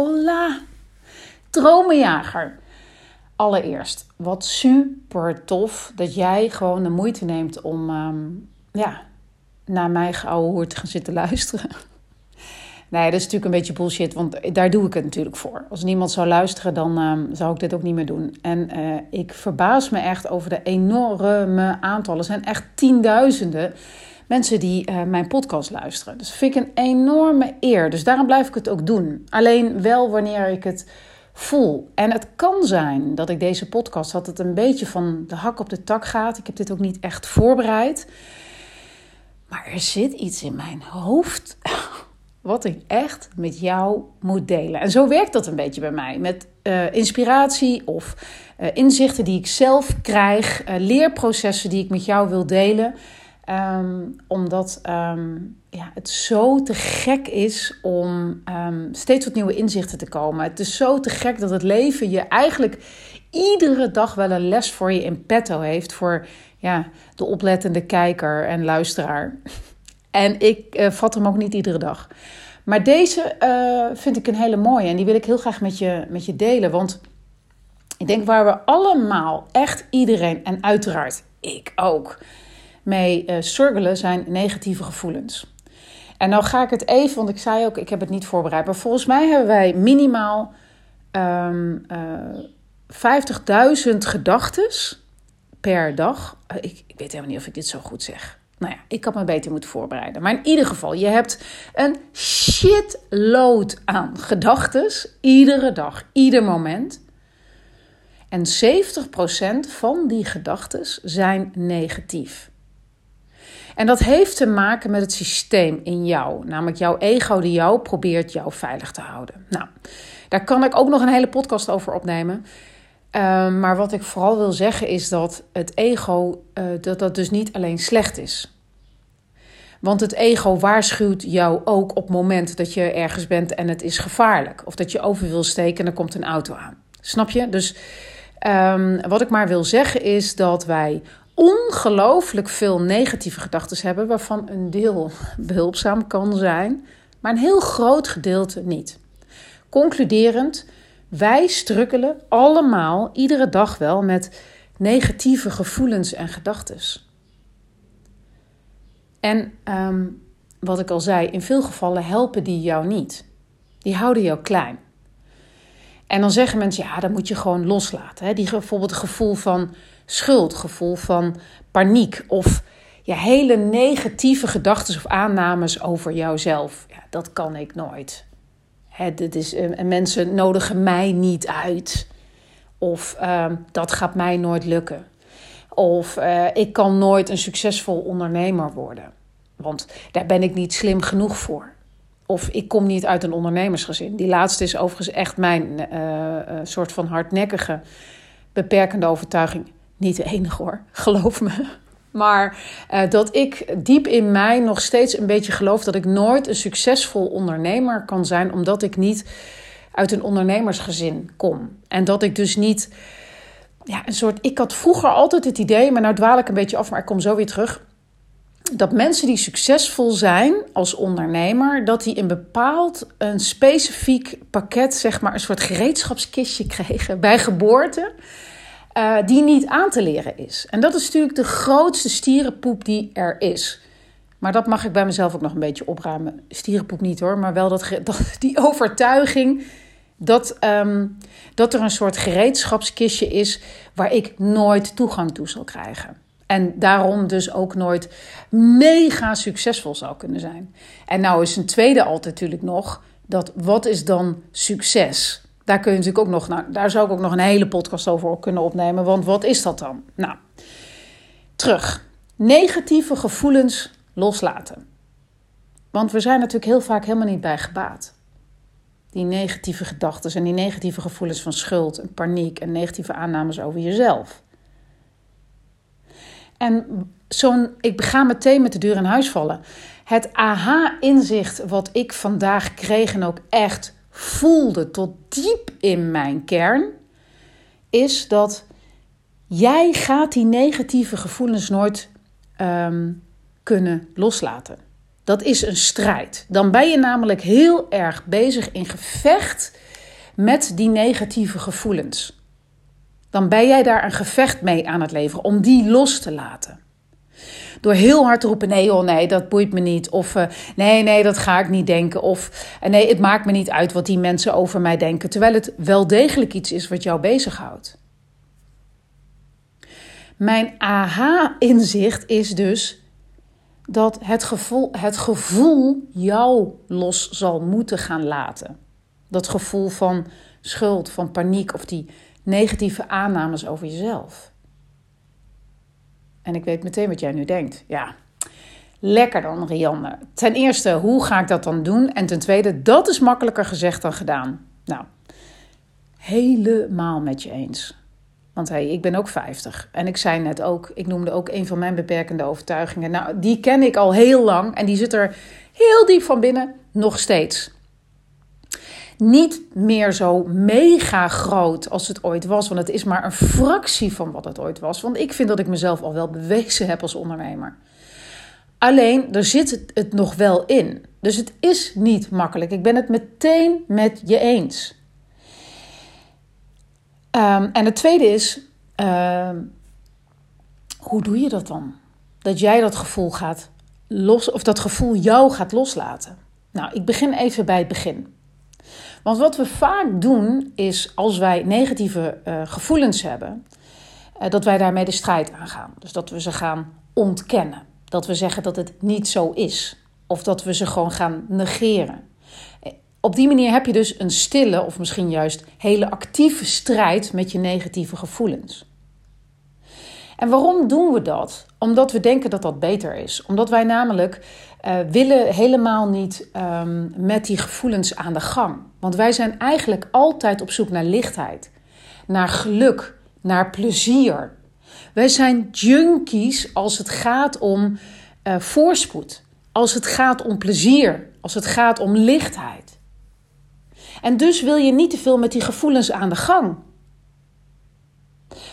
Hola, dromenjager. Allereerst, wat super tof dat jij gewoon de moeite neemt om ehm, ja, naar mijn geouwe hoer te gaan zitten luisteren. Nee, dat is natuurlijk een beetje bullshit, want daar doe ik het natuurlijk voor. Als niemand zou luisteren, dan ehm, zou ik dit ook niet meer doen. En uh, ik verbaas me echt over de enorme aantallen. Er zijn echt tienduizenden mensen die uh, mijn podcast luisteren. Dus vind ik een enorme eer. Dus daarom blijf ik het ook doen. Alleen wel wanneer ik het voel. En het kan zijn dat ik deze podcast, dat het een beetje van de hak op de tak gaat. Ik heb dit ook niet echt voorbereid. Maar er zit iets in mijn hoofd wat ik echt met jou moet delen. En zo werkt dat een beetje bij mij. Met uh, inspiratie of uh, inzichten die ik zelf krijg, leerprocessen die ik met jou wil delen. Um, omdat um, ja, het zo te gek is om um, steeds tot nieuwe inzichten te komen. Het is zo te gek dat het leven je eigenlijk iedere dag wel een les voor je in petto heeft. Voor ja, de oplettende kijker en luisteraar. En ik uh, vat hem ook niet iedere dag. Maar deze uh, vind ik een hele mooie en die wil ik heel graag met je, met je delen. Want ik denk waar we allemaal, echt iedereen en uiteraard ik ook, mee uh, zijn negatieve gevoelens. En nou ga ik het even, want ik zei ook, ik heb het niet voorbereid. Maar volgens mij hebben wij minimaal um, uh, 50.000 gedachten per dag. Ik, ik weet helemaal niet of ik dit zo goed zeg. Nou ja, ik had me beter moeten voorbereiden. Maar in ieder geval, je hebt een shitload aan gedachten. Iedere dag, ieder moment. En 70% van die gedachten zijn negatief. En dat heeft te maken met het systeem in jou. Namelijk jouw ego die jou probeert jou veilig te houden. Nou, daar kan ik ook nog een hele podcast over opnemen. Uh, maar wat ik vooral wil zeggen is dat het ego, uh, dat dat dus niet alleen slecht is. Want het ego waarschuwt jou ook op het moment dat je ergens bent en het is gevaarlijk. Of dat je over wil steken en er komt een auto aan. Snap je? Dus um, wat ik maar wil zeggen is dat wij ongelooflijk veel negatieve gedachten hebben, waarvan een deel behulpzaam kan zijn, maar een heel groot gedeelte niet. Concluderend, wij strukkelen allemaal iedere dag wel met negatieve gevoelens en gedachten. En um, wat ik al zei, in veel gevallen helpen die jou niet. Die houden jou klein. En dan zeggen mensen, ja, dat moet je gewoon loslaten. Hè? Die bijvoorbeeld het gevoel van schuld, gevoel van paniek of ja, hele negatieve gedachten of aannames over jouzelf. Ja, dat kan ik nooit. Hè, dit is, en mensen nodigen mij niet uit. Of uh, dat gaat mij nooit lukken. Of uh, ik kan nooit een succesvol ondernemer worden. Want daar ben ik niet slim genoeg voor. Of ik kom niet uit een ondernemersgezin. Die laatste is overigens echt mijn soort van hardnekkige, beperkende overtuiging. Niet de enige hoor, geloof me. Maar uh, dat ik diep in mij nog steeds een beetje geloof dat ik nooit een succesvol ondernemer kan zijn, omdat ik niet uit een ondernemersgezin kom. En dat ik dus niet. Ja, een soort. Ik had vroeger altijd het idee, maar nou dwaal ik een beetje af, maar ik kom zo weer terug. Dat mensen die succesvol zijn als ondernemer, dat die een bepaald, een specifiek pakket, zeg maar, een soort gereedschapskistje kregen bij geboorte uh, die niet aan te leren is. En dat is natuurlijk de grootste stierenpoep die er is. Maar dat mag ik bij mezelf ook nog een beetje opruimen. Stierenpoep niet hoor, maar wel dat, die overtuiging dat, um, dat er een soort gereedschapskistje is waar ik nooit toegang toe zal krijgen. En daarom dus ook nooit mega succesvol zou kunnen zijn. En nou is een tweede altijd natuurlijk nog dat wat is dan succes? Daar kun je natuurlijk ook nog, daar zou ik ook nog een hele podcast over kunnen opnemen. Want wat is dat dan? Nou, terug. Negatieve gevoelens loslaten. Want we zijn natuurlijk heel vaak helemaal niet bij gebaat. Die negatieve gedachten en die negatieve gevoelens van schuld en paniek en negatieve aannames over jezelf. En zo'n, ik ga meteen met de deur in huis vallen. Het aha-inzicht wat ik vandaag kreeg en ook echt voelde tot diep in mijn kern, is dat jij gaat die negatieve gevoelens nooit um, kunnen loslaten. Dat is een strijd. Dan ben je namelijk heel erg bezig in gevecht met die negatieve gevoelens, dan ben jij daar een gevecht mee aan het leveren om die los te laten. Door heel hard te roepen: nee, oh nee, dat boeit me niet. Of uh, nee, nee, dat ga ik niet denken. Of uh, nee, het maakt me niet uit wat die mensen over mij denken. Terwijl het wel degelijk iets is wat jou bezighoudt. Mijn aha-inzicht is dus dat het gevoel, het gevoel jou los zal moeten gaan laten. Dat gevoel van schuld, van paniek of die negatieve aannames over jezelf. En ik weet meteen wat jij nu denkt. Ja, lekker dan, Rianne. Ten eerste, hoe ga ik dat dan doen? En ten tweede, dat is makkelijker gezegd dan gedaan. Nou, helemaal met je eens. Want hey, ik ben ook 50. En ik zei net ook, ik noemde ook een van mijn beperkende overtuigingen. Nou, die ken ik al heel lang en die zit er heel diep van binnen nog steeds. Niet meer zo mega groot als het ooit was, want het is maar een fractie van wat het ooit was. Want ik vind dat ik mezelf al wel bewezen heb als ondernemer. Alleen, er zit het, nog wel in. Dus het is niet makkelijk. Ik ben het meteen met je eens. Um, en het tweede is, uh, hoe doe je dat dan? Dat jij dat gevoel gaat los, of dat gevoel jou gaat loslaten. Nou, ik begin even bij het begin. Want wat we vaak doen is, als wij negatieve uh, gevoelens hebben, uh, dat wij daarmee de strijd aangaan. Dus dat we ze gaan ontkennen. Dat we zeggen dat het niet zo is. Of dat we ze gewoon gaan negeren op die manier heb je dus een stille of misschien juist hele actieve strijd met je negatieve gevoelens. En waarom doen we dat? Omdat we denken dat dat beter is. Omdat wij namelijk willen helemaal niet um, met die gevoelens aan de gang. Want wij zijn eigenlijk altijd op zoek naar lichtheid, naar geluk, naar plezier. Wij zijn junkies als het gaat om uh, voorspoed, als het gaat om plezier, als het gaat om lichtheid. En dus wil je niet te veel met die gevoelens aan de gang.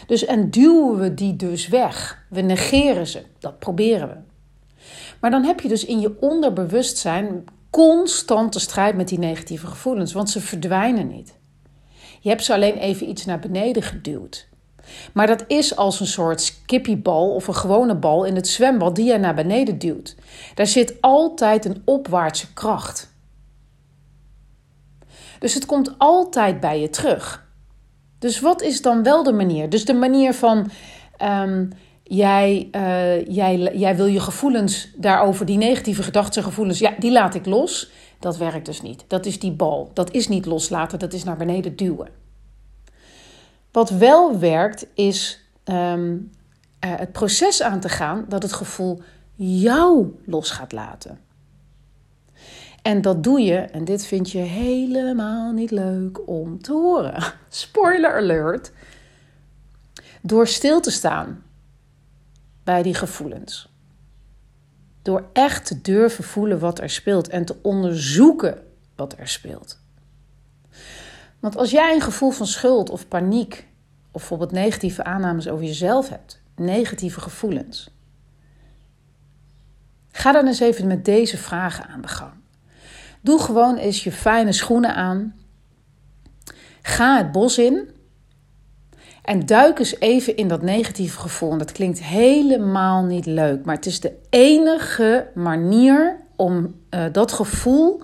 Dus en duwen we die dus weg. We negeren ze. Dat proberen we. Maar dan heb je dus in je onderbewustzijn constante strijd met die negatieve gevoelens, want ze verdwijnen niet. Je hebt ze alleen even iets naar beneden geduwd. Maar dat is als een soort skippiebal of een gewone bal in het zwembad die je naar beneden duwt. Daar zit altijd een opwaartse kracht. Dus het komt altijd bij je terug. Dus wat is dan wel de manier? Dus de manier van um, jij, uh, jij, jij wil je gevoelens daarover, die negatieve gedachten, gevoelens, ja, die laat ik los. Dat werkt dus niet. Dat is die bal. Dat is niet loslaten, dat is naar beneden duwen. Wat wel werkt, is um, uh, het proces aan te gaan dat het gevoel jou los gaat laten. En dat doe je, en dit vind je helemaal niet leuk om te horen. Spoiler alert. Door stil te staan bij die gevoelens. Door echt te durven voelen wat er speelt en te onderzoeken wat er speelt. Want als jij een gevoel van schuld of paniek, of bijvoorbeeld negatieve aannames over jezelf hebt, negatieve gevoelens, ga dan eens even met deze vragen aan de gang. Doe gewoon eens je fijne schoenen aan. Ga het bos in. En duik eens even in dat negatieve gevoel. Dat klinkt helemaal niet leuk. Maar het is de enige manier om uh, dat gevoel,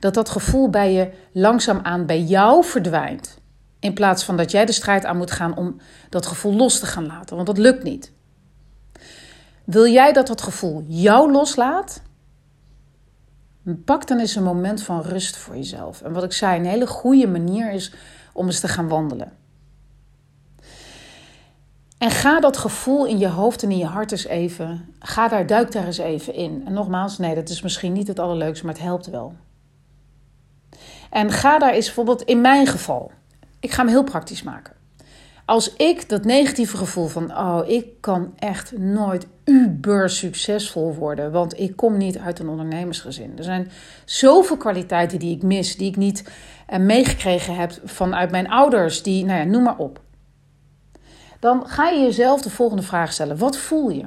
dat dat gevoel bij je langzaamaan bij jou verdwijnt. In plaats van dat jij de strijd aan moet gaan om dat gevoel los te gaan laten. Want dat lukt niet. Wil jij dat dat gevoel jou loslaat? Pak dan eens een moment van rust voor jezelf. En wat ik zei, een hele goede manier is om eens te gaan wandelen. En ga dat gevoel in je hoofd en in je hart eens even, ga daar, duik daar eens even in. En nogmaals, nee, dat is misschien niet het allerleukste, maar het helpt wel. En ga daar eens bijvoorbeeld, in mijn geval, ik ga hem heel praktisch maken. Als ik dat negatieve gevoel van, oh, ik kan echt nooit uber succesvol worden, want ik kom niet uit een ondernemersgezin. Er zijn zoveel kwaliteiten die ik mis, die ik niet uh, meegekregen heb vanuit mijn ouders, die, nou ja, noem maar op. Dan ga je jezelf de volgende vraag stellen: wat voel je?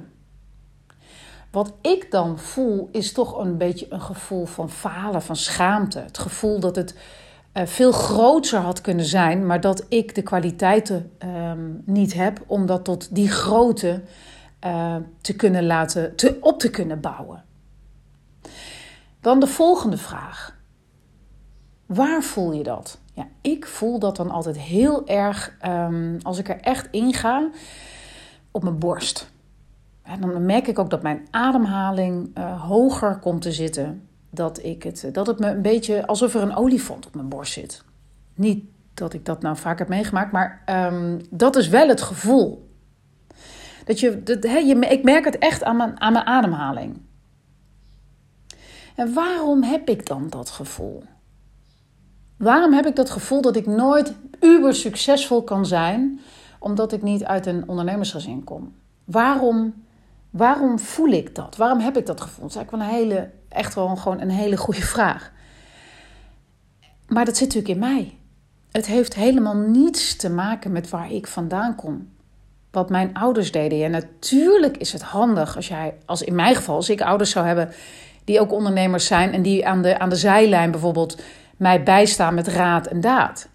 Wat ik dan voel is toch een beetje een gevoel van falen, van schaamte. Het gevoel dat het uh, veel groter had kunnen zijn, maar dat ik de kwaliteiten ehm, niet heb om dat tot die grootte uh, te kunnen laten, te, op te kunnen bouwen. Dan de volgende vraag. Waar voel je dat? Ja, ik voel dat dan altijd heel erg, um, als ik er echt in ga, op mijn borst. En dan merk ik ook dat mijn ademhaling uh, hoger komt te zitten. Dat, ik het, dat het me een beetje alsof er een olifant op mijn borst zit. Niet dat ik dat nou vaak heb meegemaakt, maar um, dat is wel het gevoel. Dat je, dat, he, je, ik merk het echt aan mijn, aan mijn ademhaling. En waarom heb ik dan dat gevoel? Waarom heb ik dat gevoel dat ik nooit uber succesvol kan zijn, omdat ik niet uit een ondernemersgezin kom? Waarom, waarom voel ik dat? Waarom heb ik dat gevoel? Dat is eigenlijk wel een hele, echt wel gewoon een hele goede vraag. Maar dat zit natuurlijk in mij. Het heeft helemaal niets te maken met waar ik vandaan kom. Wat mijn ouders deden. En natuurlijk is het handig als jij, als in mijn geval, als ik ouders zou hebben die ook ondernemers zijn en die aan de, aan de zijlijn bijvoorbeeld mij bijstaan met raad en daad.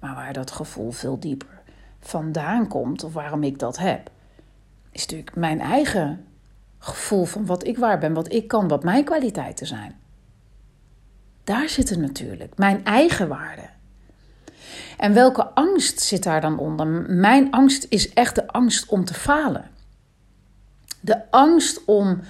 Maar waar dat gevoel veel dieper vandaan komt, of waarom ik dat heb, is natuurlijk mijn eigen gevoel van wat ik waar ben, wat ik kan, wat mijn kwaliteiten zijn. Daar zit het natuurlijk, mijn eigen waarde. En welke angst zit daar dan onder? Mijn angst is echt de angst om te falen. De angst om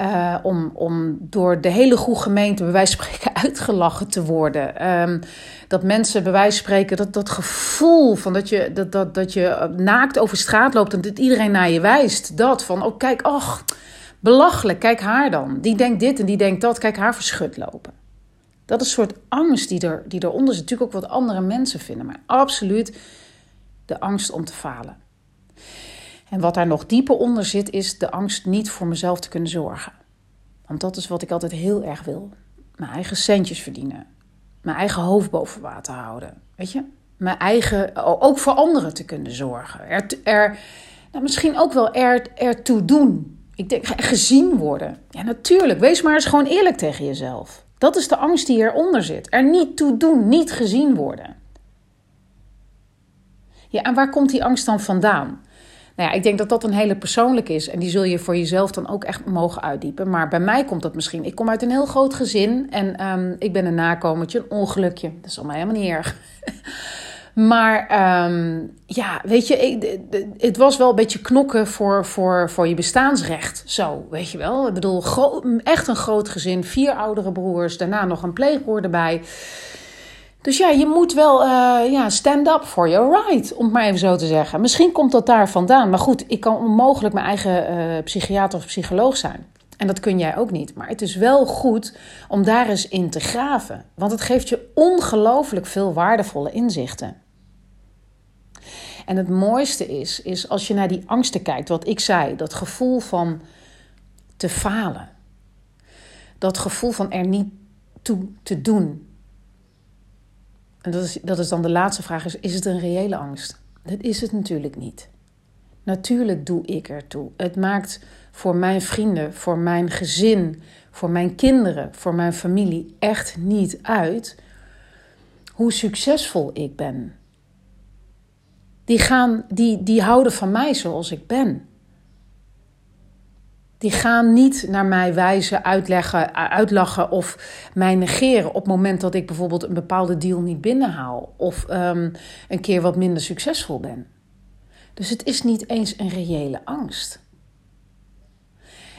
uh, om, om door de hele goede gemeente, bij wijze van spreken, uitgelachen te worden. Um, dat mensen, bij wijze van spreken, dat, dat gevoel van dat je, dat, dat, dat je naakt over straat loopt en dat iedereen naar je wijst. Dat van, oh kijk, ach, belachelijk, kijk haar dan. Die denkt dit en die denkt dat, kijk haar verschut lopen. Dat is een soort angst die, er, die eronder zit. Natuurlijk ook wat andere mensen vinden, maar absoluut de angst om te falen. En wat daar nog dieper onder zit, is de angst niet voor mezelf te kunnen zorgen. Want dat is wat ik altijd heel erg wil. Mijn eigen centjes verdienen. Mijn eigen hoofd boven water houden. Weet je? Mijn eigen, ook voor anderen te kunnen zorgen. Er, er nou, misschien ook wel er, ertoe doen. Ik denk, gezien worden. Ja, natuurlijk. Wees maar eens gewoon eerlijk tegen jezelf. Dat is de angst die eronder zit. Er niet toe doen, niet gezien worden. Ja, en waar komt die angst dan vandaan? Nou ja, ik denk dat dat een hele persoonlijk is. En die zul je voor jezelf dan ook echt mogen uitdiepen. Maar bij mij komt dat misschien. Ik kom uit een heel groot gezin. En um, ik ben een nakomertje, een ongelukje. Dat is allemaal helemaal niet erg. maar um, ja, weet je, ik, het was wel een beetje knokken voor, voor, voor je bestaansrecht. Zo, weet je wel. Ik bedoel, echt een groot gezin. Vier oudere broers. Daarna nog een pleegbroer erbij. Dus ja, je moet wel uh, ja, stand up for your right, om het maar even zo te zeggen. Misschien komt dat daar vandaan. Maar goed, ik kan onmogelijk mijn eigen uh, psychiater of psycholoog zijn. En dat kun jij ook niet. Maar het is wel goed om daar eens in te graven. Want het geeft je ongelooflijk veel waardevolle inzichten. En het mooiste is, is als je naar die angsten kijkt, wat ik zei, dat gevoel van te falen. Dat gevoel van er niet toe te doen en dat is, dat is dan de laatste vraag, is, is het een reële angst? Dat is het natuurlijk niet. Natuurlijk doe ik ertoe. Het maakt voor mijn vrienden, voor mijn gezin, voor mijn kinderen, voor mijn familie echt niet uit hoe succesvol ik ben. Die, gaan, die, die houden van mij zoals ik ben die gaan niet naar mij wijzen, uitleggen, uitlachen of mij negeren op het moment dat ik bijvoorbeeld een bepaalde deal niet binnenhaal of um, een keer wat minder succesvol ben. Dus het is niet eens een reële angst.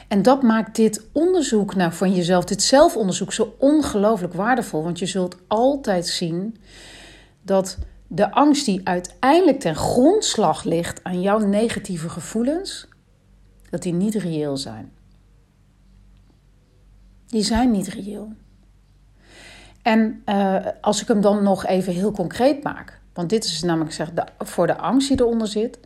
En dat maakt dit onderzoek naar van jezelf, dit zelfonderzoek, zo ongelooflijk waardevol. Want je zult altijd zien dat de angst die uiteindelijk ten grondslag ligt aan jouw negatieve gevoelens, dat die niet reëel zijn. Die zijn niet reëel. En uh, als ik hem dan nog even heel concreet maak, want dit is namelijk zeg, de, voor de angst die eronder zit.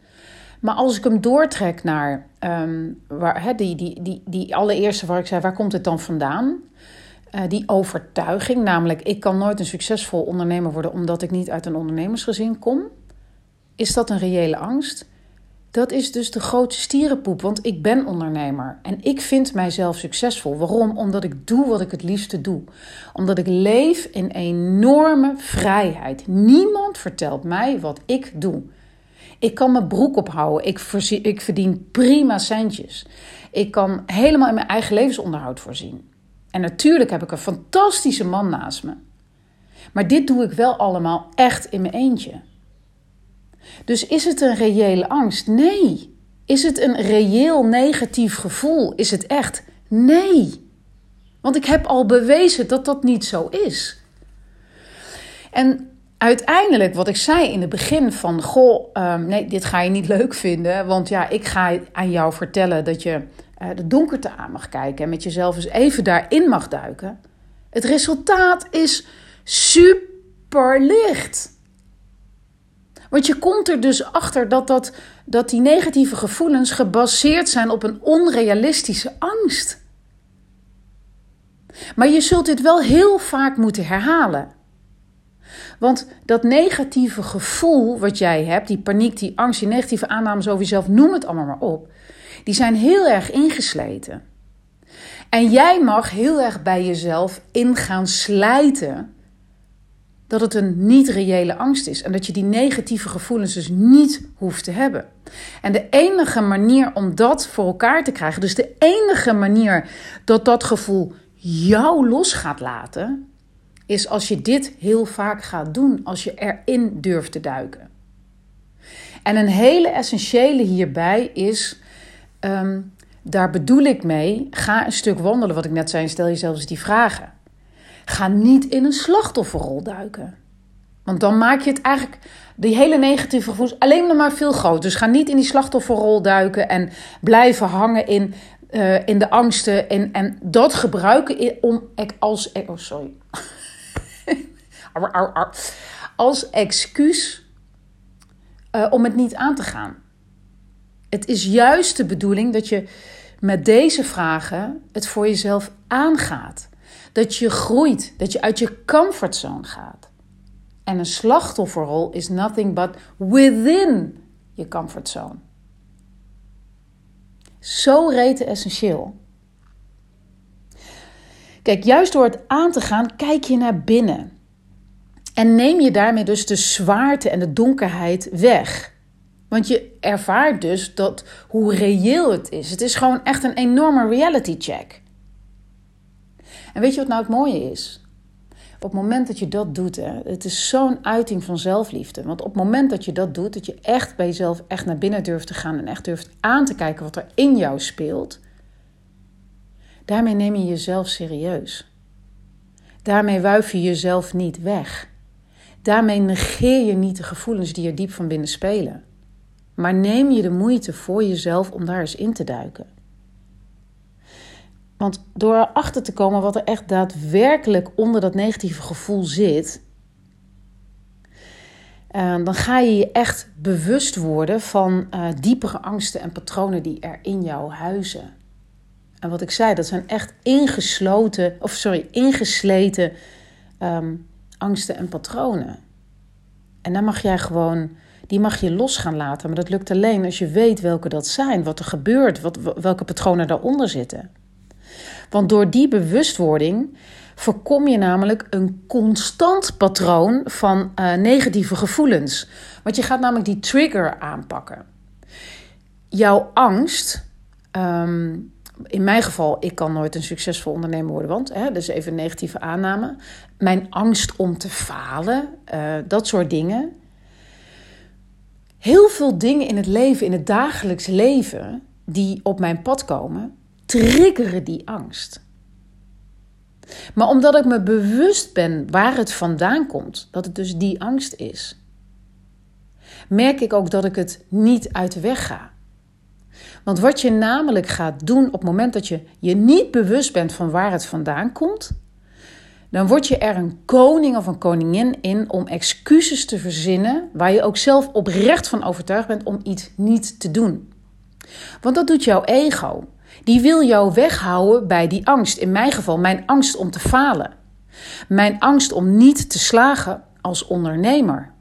Maar als ik hem doortrek naar um, waar, die, die, die, die allereerste waar ik zei, waar komt het dan vandaan? Uh, die overtuiging, namelijk ik kan nooit een succesvol ondernemer worden omdat ik niet uit een ondernemersgezin kom. Is dat een reële angst? Dat is dus de grote stierenpoep, want ik ben ondernemer en ik vind mijzelf succesvol. Waarom? Omdat ik doe wat ik het liefste doe. Omdat ik leef in enorme vrijheid. Niemand vertelt mij wat ik doe. Ik kan mijn broek ophouden. Ik, ik verdien prima centjes. Ik kan helemaal in mijn eigen levensonderhoud voorzien. En natuurlijk heb ik een fantastische man naast me. Maar dit doe ik wel allemaal echt in mijn eentje. Dus is het een reële angst? Nee. Is het een reëel negatief gevoel? Is het echt? Nee. Want ik heb al bewezen dat dat niet zo is. En uiteindelijk, wat ik zei in het begin van... Goh, um, nee, dit ga je niet leuk vinden. Want ja, ik ga aan jou vertellen dat je uh, de donkerte aan mag kijken... en met jezelf eens even daarin mag duiken. Het resultaat is super licht. Want je komt er dus achter dat, dat, dat die negatieve gevoelens gebaseerd zijn op een onrealistische angst. Maar je zult dit wel heel vaak moeten herhalen. Want dat negatieve gevoel wat jij hebt, die paniek, die angst, die negatieve aannames over jezelf, noem het allemaal maar op, die zijn heel erg ingesleten. En jij mag heel erg bij jezelf in gaan slijten dat het een niet-reële angst is en dat je die negatieve gevoelens dus niet hoeft te hebben. En de enige manier om dat voor elkaar te krijgen, dus de enige manier dat dat gevoel jou los gaat laten, is als je dit heel vaak gaat doen, als je erin durft te duiken. En een hele essentiële hierbij is, ehm, daar bedoel ik mee, ga een stuk wandelen, wat ik net zei, stel jezelf eens die vragen. Ga niet in een slachtofferrol duiken. Want dan maak je het eigenlijk, die hele negatieve gevoelens, alleen nog maar veel groter. Dus ga niet in die slachtofferrol duiken en blijven hangen in, uh, in de angsten. En, en dat gebruiken om als. Oh, sorry. als excuus uh, om het niet aan te gaan. Het is juist de bedoeling dat je met deze vragen het voor jezelf aangaat. Dat je groeit, dat je uit je comfortzone gaat. En een slachtofferrol is nothing but within je comfortzone. Zo rete essentieel. Kijk, juist door het aan te gaan, kijk je naar binnen. En neem je daarmee dus de zwaarte en de donkerheid weg. Want je ervaart dus dat hoe reëel het is. Het is gewoon echt een enorme reality check. En weet je wat nou het mooie is? Op het moment dat je dat doet, hè, het is zo'n uiting van zelfliefde. Want op het moment dat je dat doet, dat je echt bij jezelf echt naar binnen durft te gaan en echt durft aan te kijken wat er in jou speelt, daarmee neem je jezelf serieus. Daarmee wuif je jezelf niet weg. Daarmee negeer je niet de gevoelens die er diep van binnen spelen. Maar neem je de moeite voor jezelf om daar eens in te duiken. Want door erachter te komen wat er echt daadwerkelijk onder dat negatieve gevoel zit, uh, dan ga je je echt bewust worden van uh, diepere angsten en patronen die er in jou huizen. En wat ik zei, dat zijn echt ingesloten, of sorry, ingesleten um, angsten en patronen. En dan mag jij gewoon, die mag je los gaan laten. Maar dat lukt alleen als je weet welke dat zijn, wat er gebeurt, wat, welke patronen daaronder zitten. Want door die bewustwording voorkom je namelijk een constant patroon van uh, negatieve gevoelens. Want je gaat namelijk die trigger aanpakken. Jouw angst, um, in mijn geval, ik kan nooit een succesvol ondernemer worden, want hè, is even een negatieve aanname. Mijn angst om te falen, uh, dat soort dingen. Heel veel dingen in het leven, in het dagelijks leven, die op mijn pad komen, triggeren die angst. Maar omdat ik me bewust ben waar het vandaan komt, dat het dus die angst is, merk ik ook dat ik het niet uit de weg ga. Want wat je namelijk gaat doen op het moment dat je je niet bewust bent van waar het vandaan komt, dan word je er een koning of een koningin in om excuses te verzinnen waar je ook zelf oprecht van overtuigd bent om iets niet te doen. Want dat doet jouw ego. Die wil jou weghouden bij die angst. In mijn geval, mijn angst om te falen. Mijn angst om niet te slagen als ondernemer.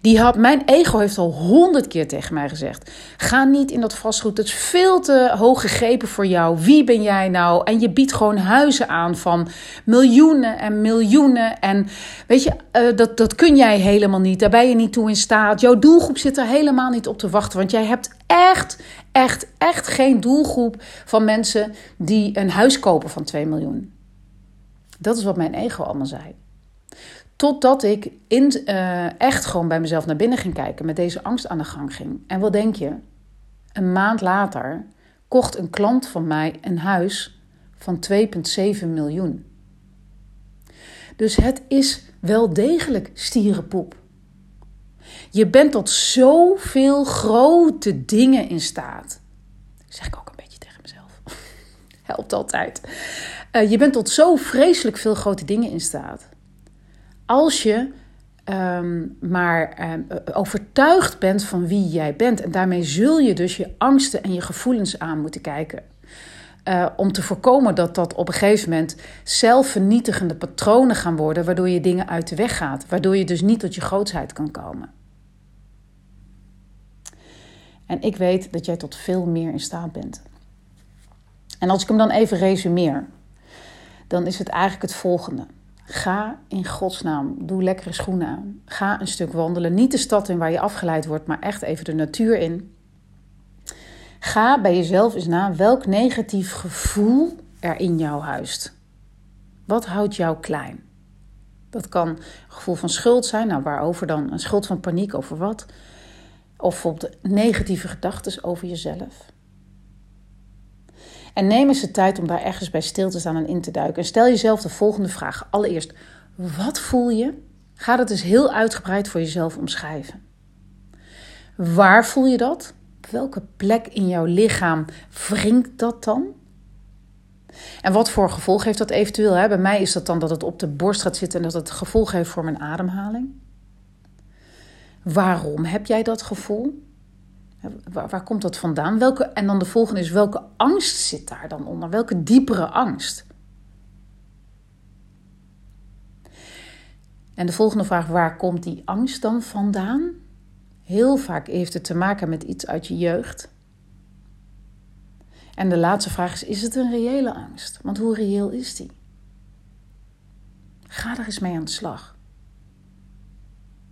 Die had, mijn ego heeft al honderd keer tegen mij gezegd: ga niet in dat vastgoed. Het is veel te hoog gegrepen voor jou. Wie ben jij nou? En je biedt gewoon huizen aan van miljoenen en miljoenen. En weet je, uh, dat, dat kun jij helemaal niet. Daar ben je niet toe in staat. Jouw doelgroep zit er helemaal niet op te wachten. Want jij hebt echt, echt, echt geen doelgroep van mensen die een huis kopen van 2 miljoen. Dat is wat mijn ego allemaal zei. Totdat ik in, uh, echt gewoon bij mezelf naar binnen ging kijken, met deze angst aan de gang ging. En wat denk je? Een maand later kocht een klant van mij een huis van 2,7 miljoen. Dus het is wel degelijk stierenpoep. Je bent tot zoveel grote dingen in staat. Dat zeg ik ook een beetje tegen mezelf. Helpt altijd. Uh, je bent tot zo vreselijk veel grote dingen in staat. Als je um, maar um, overtuigd bent van wie jij bent. En daarmee zul je dus je angsten en je gevoelens aan moeten kijken. Uh, om te voorkomen dat dat op een gegeven moment zelfvernietigende patronen gaan worden, waardoor je dingen uit de weg gaat, waardoor je dus niet tot je grootsheid kan komen. En ik weet dat jij tot veel meer in staat bent. En als ik hem dan even resumeer, dan is het eigenlijk het volgende. Ga in godsnaam, doe lekkere schoenen aan. Ga een stuk wandelen. Niet de stad in waar je afgeleid wordt, maar echt even de natuur in. Ga bij jezelf eens na welk negatief gevoel er in jou huist. Wat houdt jou klein? Dat kan een gevoel van schuld zijn. Nou, waarover dan? Een schuld van paniek over wat? Of bijvoorbeeld negatieve gedachten over jezelf. En neem eens de tijd om daar ergens bij stil te staan en in te duiken. En stel jezelf de volgende vraag. Allereerst, wat voel je? Ga dat eens heel uitgebreid voor jezelf omschrijven. Waar voel je dat? Op welke plek in jouw lichaam wringt dat dan? En wat voor gevolg heeft dat eventueel? Hè? Bij mij is dat dan dat het op de borst gaat zitten en dat het gevolg heeft voor mijn ademhaling. Waarom heb jij dat gevoel? Waar, komt dat vandaan? Welke, en dan de volgende is, welke angst zit daar dan onder? Welke diepere angst? En de volgende vraag, waar komt die angst dan vandaan? Heel vaak heeft het te maken met iets uit je jeugd. En de laatste vraag is, is het een reële angst? Want hoe reëel is die? Ga er eens mee aan de slag.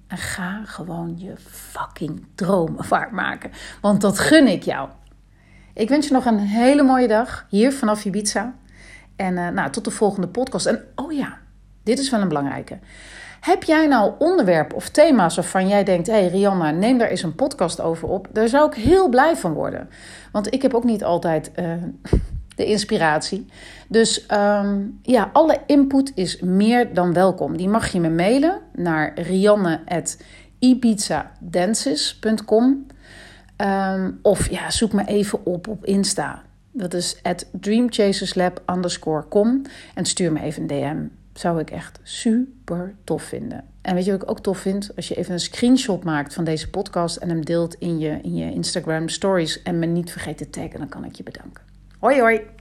En ga gewoon je fucking dromen waarmaken. Want dat gun ik jou. Ik wens je nog een hele mooie dag hier vanaf Ibiza. En uh, nou, tot de volgende podcast. En oh ja, dit is wel een belangrijke. Heb jij nou onderwerpen of thema's waarvan jij denkt: hé hey Rianna, neem daar eens een podcast over op? Daar zou ik heel blij van worden. Want ik heb ook niet altijd uh, de inspiratie. Dus um, ja, alle input is meer dan welkom. Die mag je me mailen naar rianne.ibizadances.com um, ehm, Of ja, zoek me even op op Insta. Dat is at dreamchaserslab com. En stuur me even een DM. Zou ik echt super tof vinden. En weet je wat ik ook tof vind? Als je even een screenshot maakt van deze podcast en hem deelt in je, in je Instagram stories en me niet vergeet te taggen, dan kan ik je bedanken. Hoi hoi!